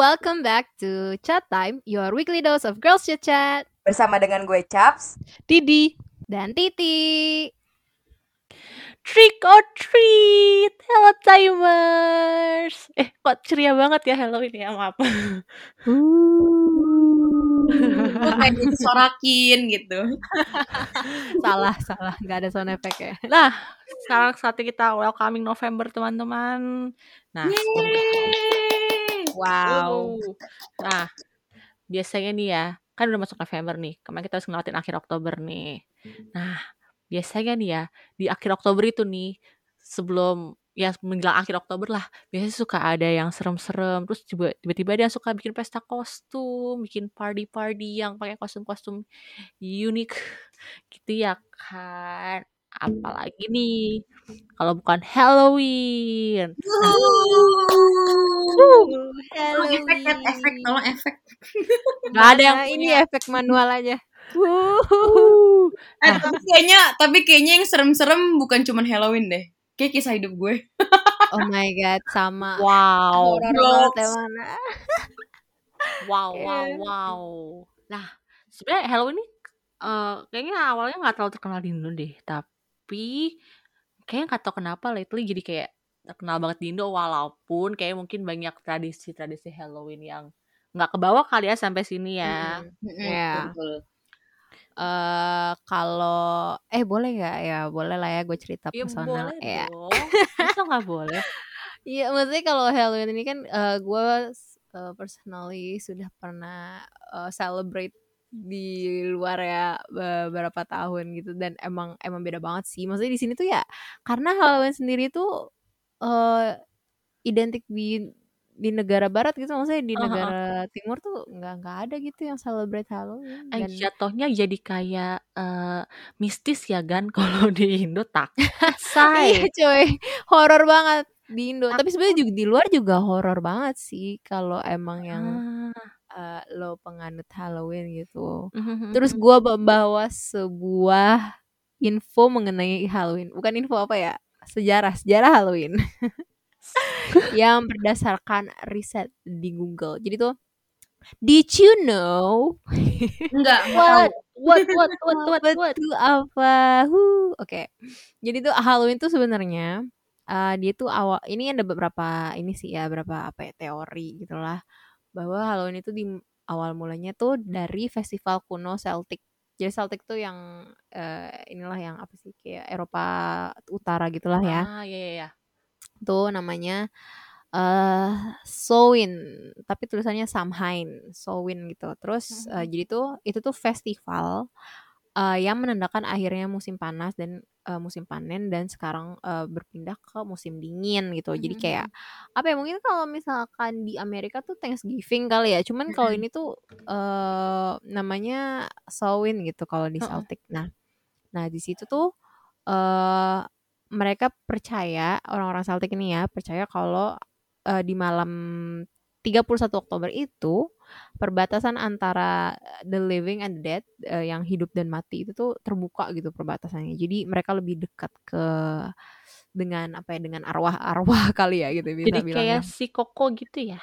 welcome back to Chat Time, your weekly dose of girls chit chat. Bersama dengan gue Chaps, Didi, Dan Titi. trick or treat, hello timers. Eh, kok ceria banget ya Halloween ya, maaf. Gue kayak disorakin gitu. salah, salah. Gak ada sound effect ya. Nah, sekarang saatnya kita welcoming November teman-teman. Nah, Yeay. Wow. nah, biasanya nih ya, kan udah masuk November nih. Kemarin kita harus ngelewatin akhir Oktober nih. Nah, biasanya nih ya, di akhir Oktober itu nih, sebelum ya menjelang akhir Oktober lah, biasanya suka ada yang serem-serem. Terus tiba-tiba yang suka bikin pesta kostum, bikin party-party yang pakai kostum-kostum unik gitu ya kan. Apalagi nih, kalau bukan Halloween. Tolong efek, efek, tolong efek. Gak ada yang Nah, ini punya. efek manual aja. Wuh. Eh, tapi kayaknya, tapi kayaknya yang serem-serem bukan cuman Halloween deh. Kayak kisah hidup gue. Oh my god, sama. Wow. Wow, wow, wow. Nah, sebenarnya Halloween ini eh, kayaknya awalnya nggak terlalu terkenal di Indo deh, tapi kayaknya nggak tahu kenapa lately jadi kayak terkenal banget di Indo walaupun kayak mungkin banyak tradisi-tradisi Halloween yang nggak kebawa kali ya sampai sini ya. Mm-mm, Iya. betul. Eh kalau eh boleh nggak ya? Boleh lah ya gue cerita Ya personal boleh ya. Masa nggak boleh? Iya, maksudnya kalau Halloween ini kan eh, gue eh, personally sudah pernah eh, celebrate di luar ya beberapa tahun gitu dan emang emang beda banget sih. Maksudnya di sini tuh ya karena Halloween sendiri tuh eh identik di di negara barat gitu maksudnya di Heeh, heeh. negara timur tuh nggak nggak ada gitu yang celebrate Halloween Eh, dan jatuhnya jadi kayak eh, mistis ya kan kalau di Indo takut say. iya coy horor banget di Indo tapi sebenarnya juga di luar juga horor banget sih kalau emang yang Ah. Eh, lo penganut Halloween gitu. Mhm, Terus mhm. gua membawa sebuah info mengenai Halloween. Bukan info apa ya? Sejarah, sejarah Halloween. yang berdasarkan riset di Google. Jadi tuh Did you know Enggak, what what what what what What? what tuh apa? Oke. Jadi tuh Halloween tuh sebenarnya eh, dia tuh awal ini ada beberapa ini sih ya beberapa apa ya teori gitulah bahwa Halloween itu di awal mulanya tuh dari festival kuno Celtic. Jadi Celtic tuh yang eh, inilah yang apa sih kayak Eropa Utara gitulah ya. Ah, ya ya ya. Tuh namanya eh Samhain, tapi tulisannya Samhain, Samhain gitu. Terus eh, jadi tuh itu tuh festival eh, yang menandakan akhirnya musim panas dan eh, musim panen dan sekarang eh, berpindah ke musim dingin gitu. Jadi kayak apa ya mungkin kalau misalkan di Amerika tuh Thanksgiving kali ya. Cuman kalau ini tuh eh namanya Samhain gitu kalau di. Celtic. Nah, nah di situ tuh eh mereka percaya orang-orang Celtic ini ya percaya kalau eh, di malam 31 Oktober itu perbatasan antara the living and the dead eh, yang hidup dan mati itu tuh terbuka gitu perbatasannya. Jadi mereka lebih dekat ke dengan apa ya dengan arwah-arwah kali ya gitu bisa Jadi bilangnya. kayak si Koko gitu ya.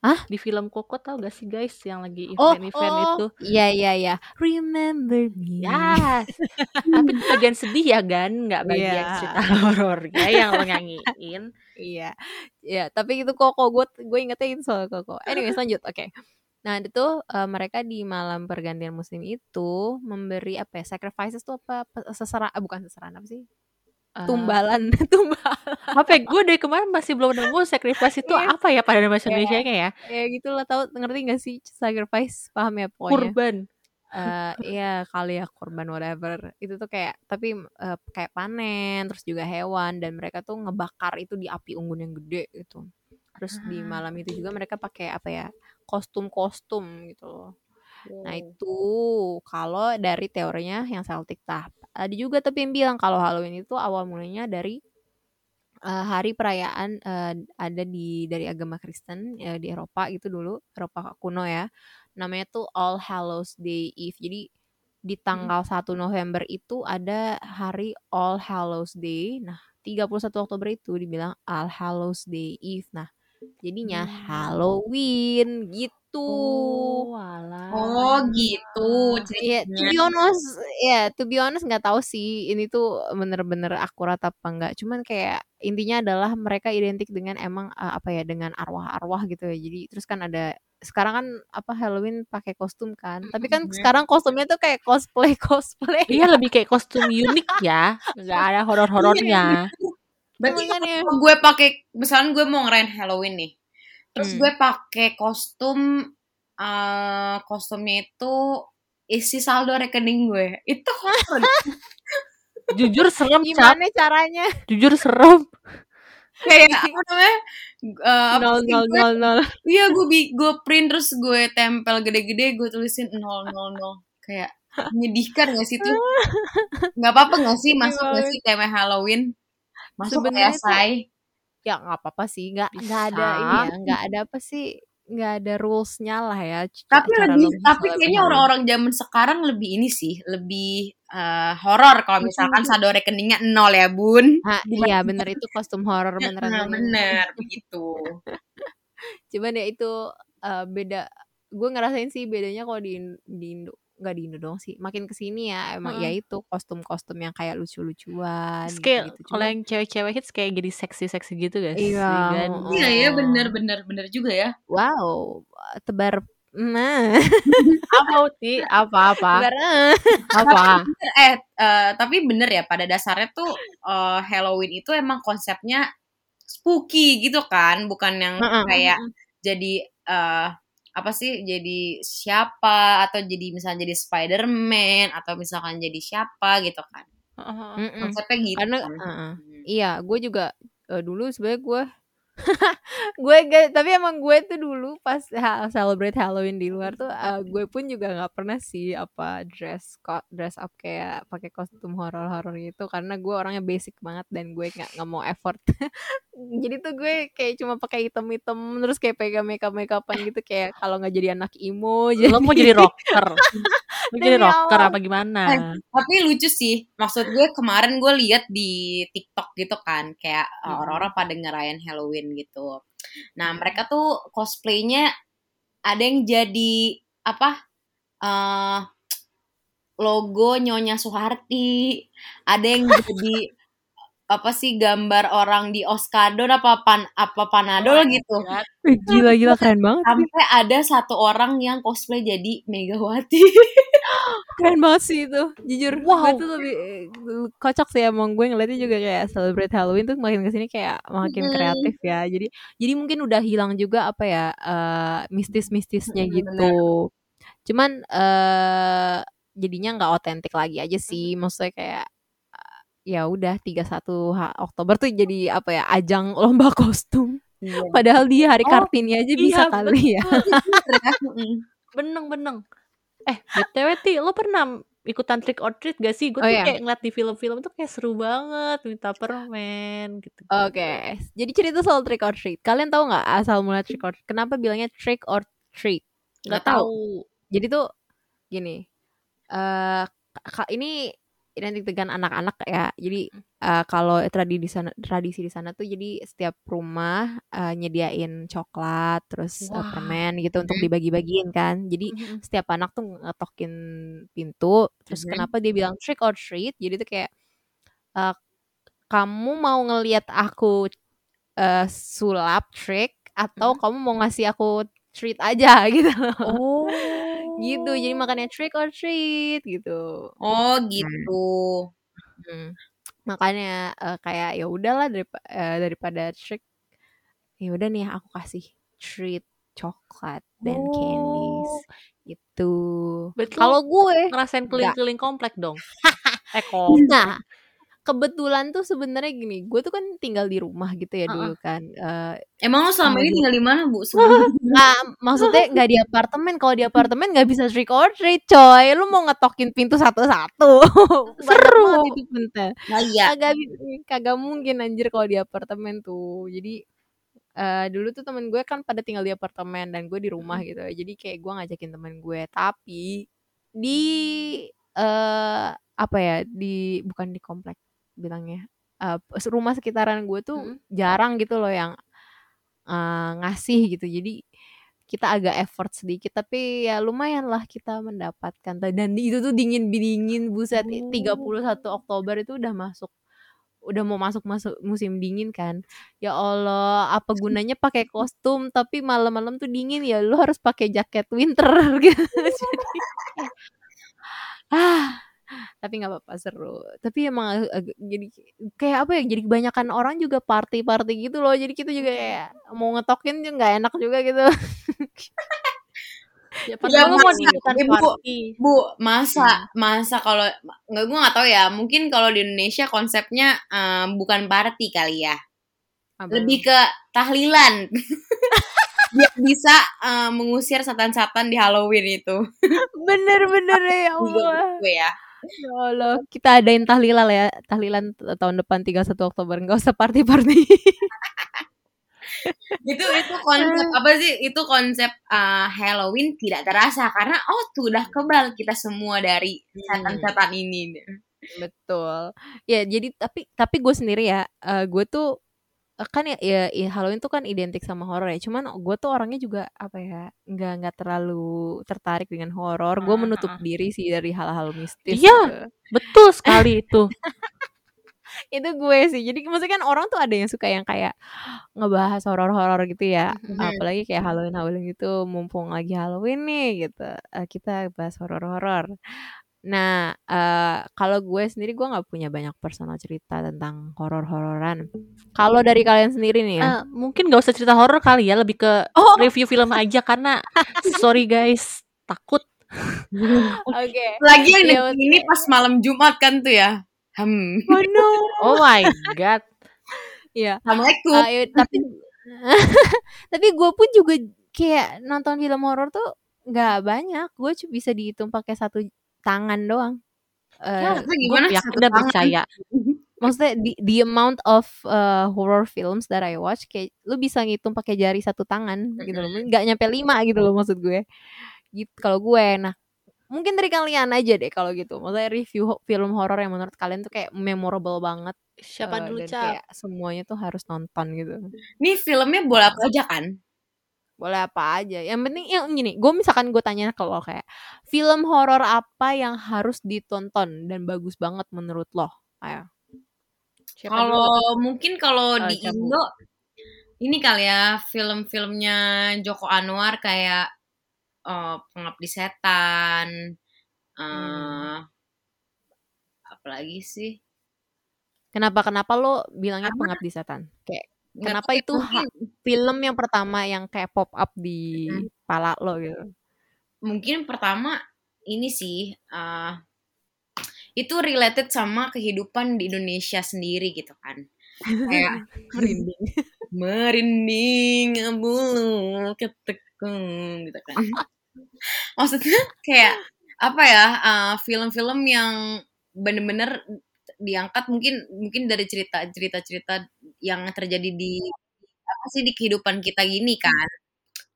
Hah? Di film Koko tau gak sih guys yang lagi Oh, event-event oh, itu? iya iya iya. Remember me. Yes. Tapi bagian sedih ya Gan, nggak bagian Iya. cerita horornya yang lo nyanyiin. Iya, ya tapi itu koko gue gue ingetnya itu soal koko. Anyway lanjut, oke. Nah itu eh, mereka di malam pergantian musim itu memberi apa ya sacrifices tuh apa pe- sesera ah, bukan seseran apa sih Eh, tumbalan tumbalan apa ya, gue dari kemarin masih belum nemu sacrifice itu Iya. apa ya pada bahasa Iya. Indonesia ya? ya gitu lah tahu ngerti gak sih sacrifice paham ya pokoknya Kurban. Eh iya kali ya korban whatever. Itu tuh kayak tapi eh, kayak panen terus juga hewan dan mereka tuh ngebakar itu di api unggun yang gede gitu. Terus di Ah. malam itu juga mereka pakai apa ya kostum-kostum gitu loh. Nah itu kalau dari teorinya yang Celtic tah ada juga tapi yang bilang kalau Halloween itu awal mulanya dari eh, hari perayaan eh, ada di dari agama Kristen eh, di Eropa gitu dulu Eropa kuno ya namanya tuh All Hallows Day Eve jadi di tanggal 1 November itu ada hari All Hallows Day nah 31 Oktober itu dibilang All Hallows Day Eve nah Jadinya Hmm. Halloween gitu. Oh, alah. Oh gitu Iya, to ceritanya. be honest, ya to be honest nggak tahu sih ini tuh bener-bener akurat apa enggak. Cuman kayak intinya adalah mereka identik dengan emang eh, apa ya dengan arwah-arwah gitu ya. Jadi terus kan ada sekarang kan apa Halloween pakai kostum kan. Tapi kan Mhm. sekarang kostumnya tuh kayak cosplay cosplay. Iya lebih kayak kostum unik ya, nggak ada horor-horornya. Berarti Makanya. kalau gue pakai misalnya gue mau ngerayain Halloween nih. Terus Hmm. gue pakai kostum eh kostumnya itu isi saldo rekening gue. Itu horor. Jujur serem, Cap. Gimana caranya? Jujur serem. Kayak apa namanya? Apa Nol nol nol nol. Iya gue bi- gue print terus gue tempel gede-gede gue tulisin 000 kayak menyedihkan gak sih tuh? Nggak apa-apa gak sih masuk gak sih tema Halloween? Masuk Sebenarnya ya say. ya nggak apa-apa sih nggak nggak ada ini ya nggak ada apa sih nggak ada rulesnya lah ya Tapi lebih tapi kayaknya orang-orang zaman sekarang lebih ini sih, lebih eh, horor kalau misalkan Lucu-lucu. saldo rekeningnya nol ya, Bun. Ah, iya bener itu kostum horor beneran Nah, bener. begitu. Cuman ya itu eh, beda. Gue ngerasain sih bedanya kalau di di Indo nggak di Indo dong sih. Makin ke sini ya emang ya Heeh. itu kostum-kostum yang kayak lucu-lucuan kayak gitu-gitu. kalau yang cewek-cewek hits kayak jadi seksi-seksi gitu sih iya, kan? Iya ya, oh, bener bener bener juga ya. wow, tebar nah, Apa Uti? Apa-apa? tebar eh. Apa? Eh, eh, tapi bener ya pada dasarnya tuh eh, Halloween itu emang konsepnya spooky gitu kan, bukan yang kayak jadi eh apa sih jadi siapa atau jadi misalnya jadi Spider-Man atau misalkan jadi siapa gitu kan. Heeh. Mm-mm. Konsepnya gitu Karena kan. heeh. Hmm. Iya, gue juga eh, dulu sebenarnya gue gue tapi emang gue tuh dulu pas ha- celebrate Halloween di luar tuh eh, gue pun juga nggak pernah sih apa dress kok dress up kayak pakai kostum horor-horor gitu. Karena gue orangnya basic banget dan gue nggak nggak mau effort. Jadi tuh gue kayak cuma pakai item-item terus kayak pegang makeup makeupan gitu. Kayak kalau nggak jadi anak imo jadi Lo mau jadi rocker? Jadi rocker apa gimana? Eh, tapi lucu sih. Maksud gue kemarin gue lihat di TikTok gitu kan, kayak uh, Mm-mm. orang-orang pada ngerayain Halloween gitu. Nah, mereka tuh cosplaynya ada yang jadi apa? eh logo Nyonya Soeharti, ada yang jadi apa sih gambar orang di Oskadon apa pan apa Panadol gitu. gila gila keren banget sih. Sampai ada satu orang yang cosplay jadi Megawati. keren banget sih itu jujur gue Wow. tuh lebih kocak sih emang gue ngeliatnya juga kayak celebrate Halloween tuh makin ke sini kayak makin Mm-mm. kreatif ya jadi jadi mungkin udah hilang juga apa ya eh, mistis-mistisnya Mm-mm, gitu cuman eh jadinya nggak otentik lagi aja sih maksudnya kayak ya udah 31 Ha- Oktober tuh jadi apa ya ajang lomba kostum Iya. padahal dia hari Oh, Kartini aja bisa iya, kali ya Mm-mm. Beneng beneng. Eh, BTW Ti, lo pernah ikutan trick or treat gak sih? Gue Oh, tuh iya. kayak ngeliat di film-film tuh kayak seru banget minta permen gitu. Oke, jadi cerita soal trick or treat. Kalian tahu nggak asal mula trick or treat? Kenapa bilangnya trick or treat? Nggak Nggak tahu. tahu. Jadi tuh gini, eh ka- ini identik dengan anak-anak ya. Jadi eh, kalau tradisi di sana, tradisi di sana tuh jadi setiap rumah eh, nyediain coklat, terus eh, Wah. permen gitu untuk dibagi-bagiin kan. Jadi Mhm. setiap anak tuh ngetokin pintu. Terus Mhm. kenapa dia bilang trick or treat? Jadi tuh kayak eh, kamu mau ngelihat aku eh, sulap trick atau Mhm. kamu mau ngasih aku treat aja gitu Oh. Gitu jadi makanya trick or treat gitu Oh gitu. Hmm. makanya eh, kayak ya udahlah daripada, daripada trick ya udah nih aku kasih treat coklat dan candies Oh. gitu Berarti kalau gue ngerasain keliling-keliling komplek dong. eh komplek. nah kebetulan tuh sebenarnya gini gue tuh kan tinggal di rumah gitu ya Heeh. dulu kan Eh, Emang lo selama ini Kemudian- tinggal di mana, Bu? Nggak, maksudnya nggak di apartemen. Kalau di apartemen nggak bisa trick or treat, coy. Lu mau ngetokin pintu satu-satu. Seru. itu pintu. Nah, iya. Kagak, kagak mungkin anjir kalau di apartemen tuh. Jadi eh dulu tuh temen gue kan pada tinggal di apartemen dan gue di rumah gitu. Jadi kayak gue ngajakin temen gue. Tapi di eh apa ya di bukan di komplek bilangnya eh, rumah sekitaran gue tuh Mm. jarang gitu loh yang eh, ngasih gitu. Jadi kita agak effort sedikit tapi ya lumayan lah kita mendapatkan dan itu tuh dingin dingin buset 31 Oktober itu udah masuk udah mau masuk masuk musim dingin kan. Ya Allah apa gunanya pakai kostum tapi malam-malam tuh dingin ya lu harus pakai jaket winter gitu. Jadi ah tapi nggak apa-apa seru tapi emang agak jadi kayak apa ya jadi kebanyakan orang juga party party gitu loh jadi kita juga kayak mau ngetokin juga nggak enak juga gitu Ya, Ya, mau masa- di ikutan ya, Bu. party. Bu, masa masa kalau nggak gue nggak tahu ya. Mungkin kalau di Indonesia konsepnya eh, bukan party kali ya. Apa? Lebih ke tahlilan. Biar bisa eh, mengusir setan-setan di Halloween itu. bener-bener ya Allah gue ya. Ya Allah kita adain tahlilan ya tahlilan tahun depan 31 Oktober nggak usah party-party Itu itu konsep apa sih? Itu konsep eh, Halloween tidak terasa karena oh tuh udah kebal kita semua dari setan-setan ini. Betul. Ya, jadi tapi tapi gue sendiri ya, eh, gue tuh kan ya, ya, ya Halloween tuh kan identik sama horor ya. Cuman gue tuh orangnya juga apa ya, nggak nggak terlalu tertarik dengan horor. Gue menutup diri sih dari hal-hal mistis. Iya. gitu. Betul sekali itu. Itu gue sih. Jadi maksudnya kan orang tuh ada yang suka yang kayak ngebahas horor-horor gitu ya. Mhm. Apalagi kayak Halloween Halloween gitu, mumpung lagi Halloween nih gitu. eh, kita bahas horor-horor. Nah, eh, kalau gue sendiri gue nggak punya banyak personal cerita tentang horor-hororan. Kalau dari kalian sendiri nih ya, Eh, mungkin gak usah cerita horor kali ya, lebih ke Oh. review film aja karena sorry guys, takut. oke. Lagi yang Iya, denger ini pas malam Jumat kan tuh ya. Hmm. Oh no. Oh my god. Iya. Assalamualaikum. Eh, iya, tapi tapi gue pun juga kayak nonton film horor tuh nggak banyak. Gue cuma bisa dihitung pakai satu tangan doang. Eh, Ya, Gue gimana yakin dan tangan? percaya. maksudnya the, the amount of uh, horror films that I watch kayak lu bisa ngitung pakai jari satu tangan gitu loh nggak nyampe lima gitu loh maksud gue gitu kalau gue nah mungkin dari kalian aja deh kalau gitu maksudnya review ho- film horor yang menurut kalian tuh kayak memorable banget Siapa eh, dulu, Cap? kayak semuanya tuh harus nonton gitu Nih filmnya bola apa aja kan? Boleh apa aja yang penting yang gini gue misalkan gue tanya ke lo kayak film horor apa yang harus ditonton dan bagus banget menurut lo ayo? Kalau mungkin kalau Oh, di. Indo ini kali ya film-filmnya Joko Anwar kayak eh, Pengabdi Setan, eh Hmm. apalagi sih? kenapa kenapa lo bilangnya Karena- pengabdi setan kayak Kenapa itu film yang pertama yang kayak pop up di Hmm. pala lo gitu. mungkin pertama ini sih eh, itu related sama kehidupan di Indonesia sendiri gitu kan. Kayak Merinding. merinding bulu ketekung gitu kan maksudnya kayak apa ya uh, film-film yang bener-bener diangkat mungkin mungkin dari cerita cerita cerita yang terjadi di apa sih di kehidupan kita gini kan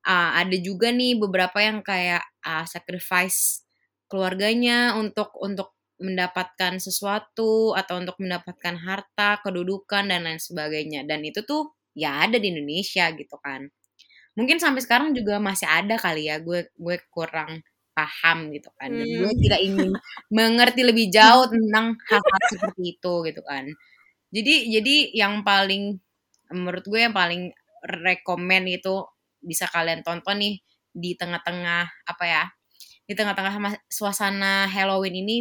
Uh, ada juga nih beberapa yang kayak uh, sacrifice keluarganya untuk untuk mendapatkan sesuatu atau untuk mendapatkan harta, kedudukan dan lain sebagainya. Dan itu tuh ya ada di Indonesia gitu kan. Mungkin sampai sekarang juga masih ada kali ya. Gue gue kurang paham gitu kan. Dan gue Hmm. tidak ingin mengerti lebih jauh tentang hal-hal seperti itu gitu kan. Jadi jadi yang paling menurut gue yang paling rekomen itu bisa kalian tonton nih di tengah-tengah apa ya? Di tengah-tengah sama- suasana Halloween ini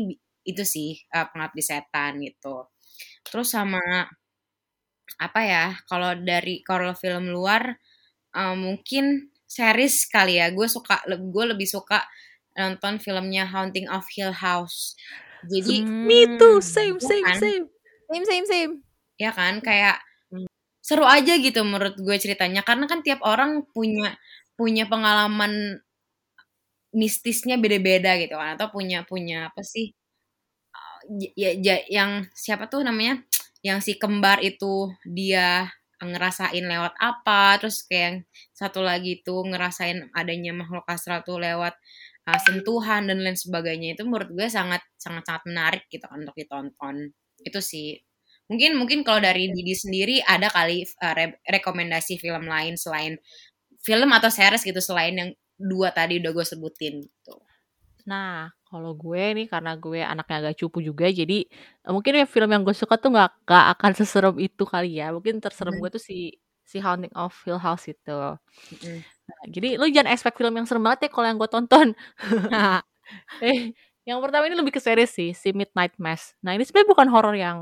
itu sih uh, pengabdi setan gitu. Terus sama apa ya? Kalau dari kalau film luar uh, mungkin series kali ya. Gue suka gue lebih suka nonton filmnya Haunting of Hill House. Jadi Me too, same, Iya same, kan? same. Same same same. ya kan? Kayak seru aja gitu menurut gue ceritanya. Karena kan tiap orang punya punya pengalaman mistisnya beda-beda gitu kan. Atau punya punya apa sih uh, ya, ya yang siapa tuh namanya? Yang si kembar itu dia ngerasain lewat apa terus kayak yang satu lagi tuh ngerasain adanya makhluk astral tuh lewat uh, sentuhan dan lain sebagainya. Itu menurut gue sangat sangat sangat menarik gitu kan untuk ditonton itu sih Mungkin mungkin kalau dari Didi sendiri ada kali uh, re- rekomendasi film lain selain film atau series gitu selain yang dua tadi udah gue sebutin gitu. Nah, kalau gue nih karena gue anaknya agak cupu juga, jadi eh, mungkin ya film yang gue suka tuh nggak nggak akan seserem itu kali ya. Mungkin terserem Mhm. gue tuh si si Haunting of Hill House itu. Mm-mm. Nah, jadi lu jangan expect film yang serem banget ya kalau yang gue tonton. eh, yang pertama ini lebih ke series sih, si Midnight Mass. Nah, ini sebenarnya bukan horor yang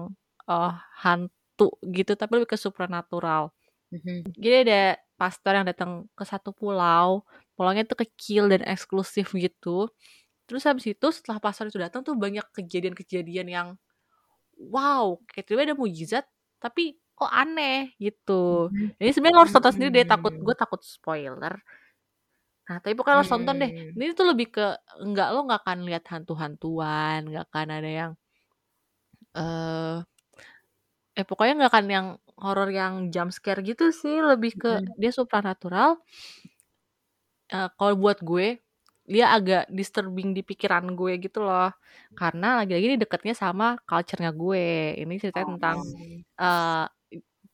eh, hantu gitu, tapi lebih ke supernatural. Mhm. Jadi ada pastor yang datang ke satu pulau, pulaunya tuh kecil dan eksklusif gitu. Terus habis itu setelah pastor itu datang tuh banyak kejadian-kejadian yang wow, kayak tiba ada mujizat, tapi kok aneh gitu. Mhm. Ini sebenarnya lo harus tonton sendiri deh, takut Hmm. gue takut spoiler. Nah, tapi pokoknya lo harus tonton deh. Hmm. Ini tuh lebih ke enggak lo nggak akan lihat hantu-hantuan, nggak akan ada yang eh eh pokoknya nggak akan yang horor yang jump scare gitu sih, lebih ke Mhm. dia supernatural. Eh, kalau buat gue dia agak disturbing di pikiran gue gitu loh karena lagi-lagi ini deketnya sama culture-nya gue ini ceritanya tentang eh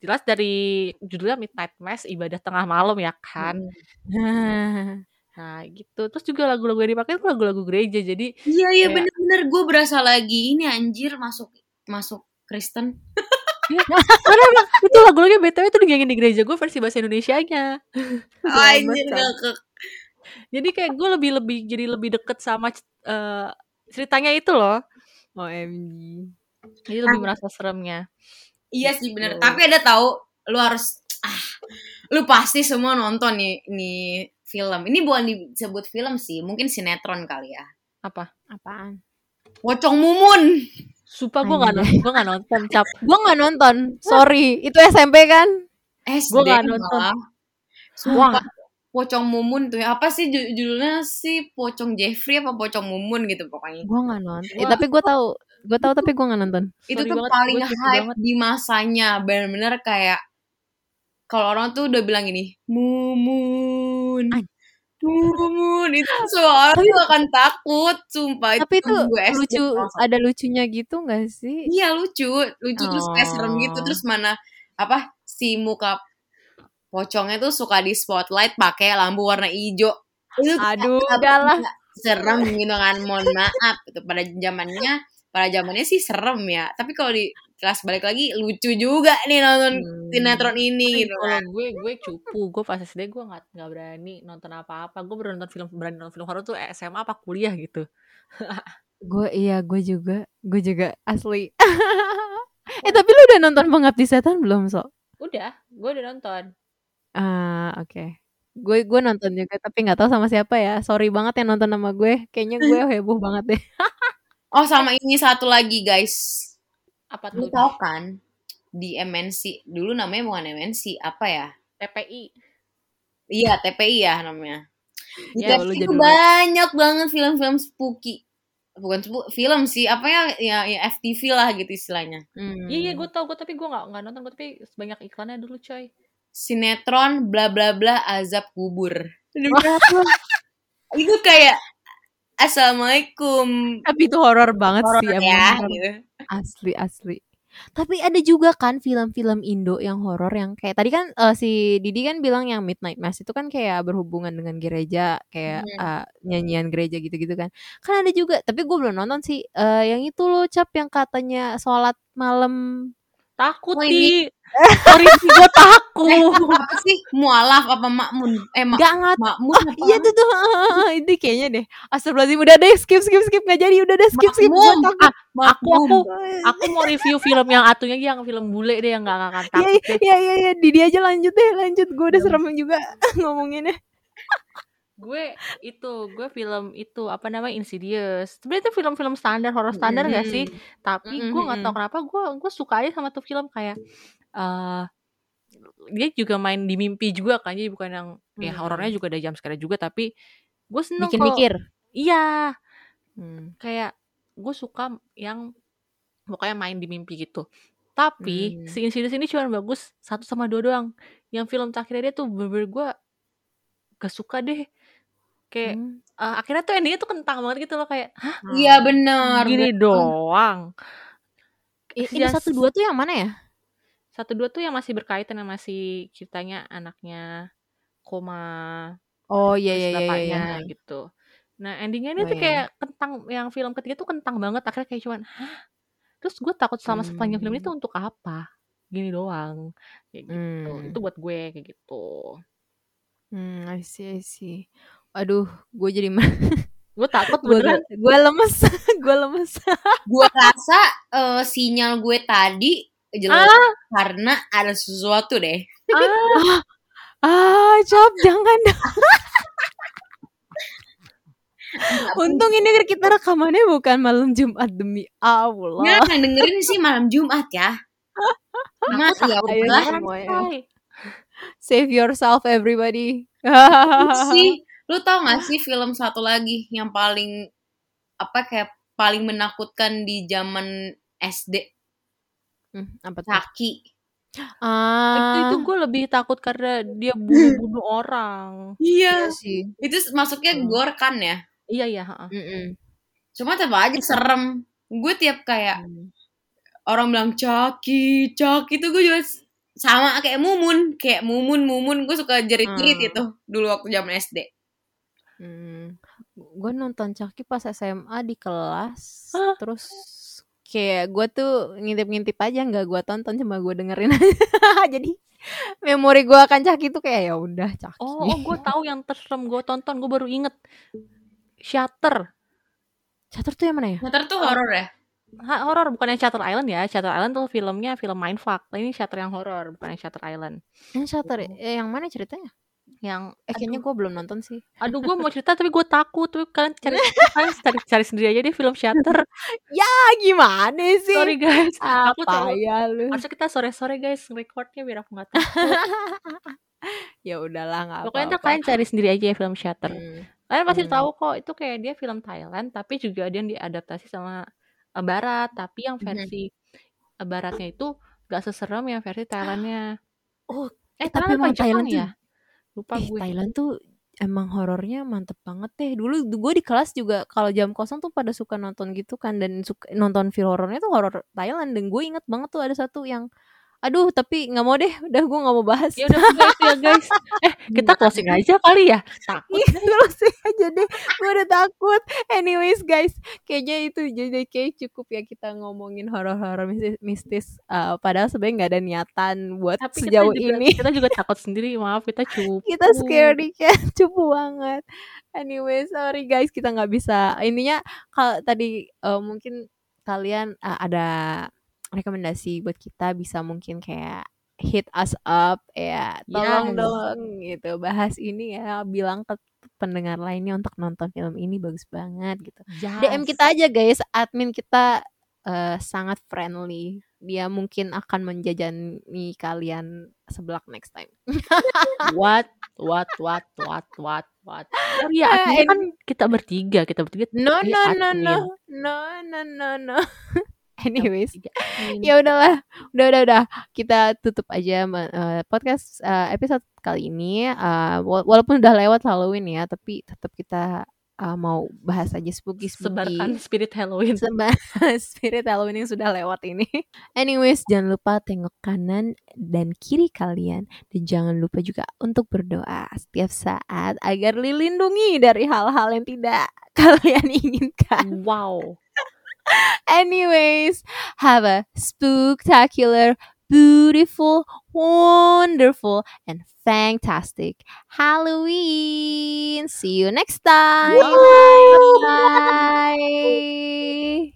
jelas dari judulnya Midnight Mass ibadah tengah malam ya kan? Mm. nah gitu. Terus juga lagu-lagu yang dipakai tuh lagu-lagu gereja jadi Iya iya Kayak- bener-bener. Gue berasa lagi ini anjir masuk masuk Kristen. karena emang itu lagu-lagunya btw itu dinyanyiin di gereja gue versi bahasa Indonesia-nya. Anjir Selamat, ngakak. jadi kayak gue lebih lebih jadi lebih deket sama eh, ceritanya itu loh. OMG. jadi lebih merasa seremnya Iya sih bener. Gitu. Tapi ada tahu lu harus ah lu pasti semua nonton nih nih film. Ini bukan disebut film sih, mungkin sinetron kali ya. apa Apaan? Pocong Mumun. Sumpah gue gak, Anjay. gue gak nonton cap Gue nggak nonton. Sorry. Itu SMP kan? SD Gua nggak nonton. malah. Sumpah. Pocong Mumun tuh apa sih ju- judulnya sih Pocong Jeffrey apa Pocong Mumun gitu pokoknya. Gue nggak nonton. Eh, Gua- tapi gue tahu. Gue tahu tapi gue nggak nonton. itu Sorry tuh banget, paling hype banget. di masanya bener-bener kayak kalau orang tuh udah bilang gini mumun mumun itu semua orang tuh akan takut sumpah Tapi itu gue SD lucu. langsung. Ada lucunya gitu nggak sih? iya lucu lucu terus kayak serem gitu Oh. terus mana apa si muka pocongnya tuh suka di spotlight pakai lampu warna hijau itu Aduh, udahlah. serem gitu kan mohon maaf itu pada zamannya pada zamannya sih serem ya tapi kalau di kelas balik lagi lucu juga nih nonton Hmm. sinetron ini gitu kalau kan gue gue cupu gue pas SD gue nggak nggak berani nonton apa-apa gue baru nonton film berani nonton film horor tuh SMA apa kuliah gitu Gue iya, gue juga. Gue juga asli. eh tapi lu udah nonton Pengabdi Setan belum, So? udah gue udah nonton Ah, oke. Gue gue nonton juga tapi nggak tahu sama siapa ya. Sorry banget yang nonton sama gue. Kayaknya gue heboh banget deh. Oh sama ini satu lagi guys. Apa lu tuh? tau kan di MNC dulu namanya bukan MNC apa ya? TPI iya TPI ya namanya. Di Ya, lu TPI itu banyak banget film-film spooky. Bukan spooky, film sih apa ya ya, ya FTV lah gitu istilahnya. Hmm. iya iya gue tau gue tapi gue nggak nggak nonton gue tapi banyak iklannya dulu coy. Sinetron bla bla bla azab kubur. Itu kayak assalamualaikum Tapi itu horor banget horor sih ya gitu. Asli asli. Tapi ada juga kan film-film Indo yang horor yang kayak tadi kan eh, si Didi kan bilang yang Midnight Mass itu kan kayak berhubungan dengan gereja, kayak Mhm. eh, nyanyian gereja gitu-gitu kan. Kan ada juga, tapi gue belum nonton sih eh, yang itu loh cap yang katanya sholat malam. Takut Oh, ini- sorry gue takut. Apa sih? Mualaf apa makmun? Eh mak Gak ngat. makmun apa Iya tuh tuh. Itu kayaknya deh. Astagfirullahaladzim udah deh. Skip skip skip. Nggak jadi udah deh. Skip skip. Gue takut. aku aku aku mau review film yang atunya yang film bule deh yang nggak akan Iya takut iya iya iya. Didi aja lanjut deh lanjut. Gue udah serem juga ngomonginnya. Gue itu gue film itu apa namanya Insidious sebenarnya itu film-film standar horor standar gak sih tapi gue nggak tahu kenapa gue gue suka aja sama tuh film kayak eh dia juga main di mimpi juga kan jadi bukan yang ya Hmm. horornya juga ada jam scare juga tapi gue seneng Bikin mikir. iya Hmm. kayak gue suka yang pokoknya main di mimpi gitu tapi Hmm. si Insidious ini cuma bagus satu sama dua doang yang film terakhirnya dia tuh bener-bener gue gak suka deh kayak Hmm. eh, akhirnya tuh endingnya tuh kentang banget gitu loh kayak hah iya benar gini doang I- ini Yes. satu dua tuh yang mana ya? Satu dua tuh yang masih berkaitan yang masih ceritanya anaknya koma Oh iya iya iya bapaknya iya. gitu. Nah endingnya ini Oh, tuh iya. kayak kentang yang film ketiga tuh kentang banget akhirnya kayak cuman hah terus gue takut selama sepanjang film itu Hmm. untuk apa gini doang kayak gitu Hmm. itu buat gue kayak gitu Hmm, I see, I see. Aduh, gue jadi gue takut gue beneran gue lemes, gue lemes. Gue rasa eh, sinyal gue tadi jelas ah karena ada sesuatu deh. ah Ah, Cap, jangan. Untung ini kita rekamannya bukan malam Jumat demi Ya, Allah. yang dengerin sih malam Jumat ya. Cuma ya say. Save yourself, everybody. sih. Lu tau gak sih film satu lagi yang paling apa kayak paling menakutkan di zaman SD Hmm, apa tuh? Saki. itu Ah, itu gue lebih takut karena dia bunuh-bunuh orang Iya. sih. Itu masuknya Hmm. gore kan ya. iya iya heeh. Mm-mm. Cuma tetap aja serem. Gue tiap kayak Hmm. orang bilang Caki, Caki itu gue juga sama kayak Mumun, kayak Mumun, Mumun gue suka jerit-jerit Hmm. itu dulu waktu zaman SD. Hmm. Gue nonton Chucky pas SMA di kelas, Hah? terus kayak gue tuh ngintip-ngintip aja nggak gue tonton cuma gue dengerin aja. Jadi memori gue akan Chucky tuh kayak ya udah Chucky. oh, oh gue tahu yang terserem gue tonton gue baru inget Shutter Shutter tuh yang mana ya? Shutter tuh horor ya? Ha, horor bukan yang Shutter Island ya Shutter Island tuh filmnya film Mindfuck ini Shutter yang horor bukan yang Shutter Island Yang Shutter ya? Eh, yang mana ceritanya? Yang Eh kayaknya gue belum nonton sih. aduh gue mau cerita tapi gue takut tapi kalian cari kalian cari, cari sendiri aja deh film Shutter Ah gimana sih? sorry guys aku tahu ya lu? harusnya kita sore sore guys recordnya biar aku nggak takut ya udahlah nggak pokoknya apa-apa. kalian cari sendiri aja ya film Shutter Hmm. kalian pasti Hmm. tahu kok itu kayak dia film Thailand tapi juga dia yang diadaptasi sama eh, Barat tapi yang Mhm. versi eh, Baratnya itu gak seserem yang versi Thailandnya Oh, eh tapi Thailand apa Jepang Thailand tuh ya lupa Eh, gue. Thailand tuh emang horornya mantep banget deh. Dulu gue di kelas juga kalau jam kosong tuh pada suka nonton gitu kan. Dan suka nonton film horornya tuh horor Thailand. Dan gue inget banget tuh ada satu yang aduh tapi nggak mau deh udah gue nggak mau bahas. Ya udah itu ya guys. Eh kita closing aja kali ya? Takut Iya, terus aja deh. Gue udah takut. Anyways guys kayaknya itu jadi kayak cukup ya kita ngomongin horor-horor mistis, mistis. Uh, padahal sebenarnya nggak ada niatan buat tapi kita sejauh juga, ini. kita juga takut sendiri. Maaf kita cupu. Kita scary kan cupu banget. Anyway sorry guys kita nggak bisa. Intinya kalau tadi eh, mungkin kalian eh, ada rekomendasi buat kita bisa mungkin kayak hit us up ya tolong Yes. dong gitu. Bahas ini ya bilang ke pendengar lainnya untuk nonton film ini bagus banget gitu. DM Yes. kita aja guys. Admin kita eh, sangat friendly. Dia mungkin akan menjajani kalian seblak next time. What? What? What? What? What? What? Oh iya adminnya kan kita bertiga kita bertiga No Dia no no no. No no no no. Anyways, ya udahlah, udah udah udah kita tutup aja eh, podcast eh, episode kali ini. Wa- walaupun udah lewat Halloween ya, tapi tetap kita mau bahas aja spooky sebarkan spooky. spirit Halloween Sebar spirit Halloween yang sudah lewat ini. Anyways, jangan lupa tengok kanan dan kiri kalian dan jangan lupa juga untuk berdoa setiap saat agar dilindungi dari hal-hal yang tidak kalian inginkan. wow Anyways, have a spectacular, beautiful, wonderful, and fantastic Halloween. See you next time. Bye. Bye.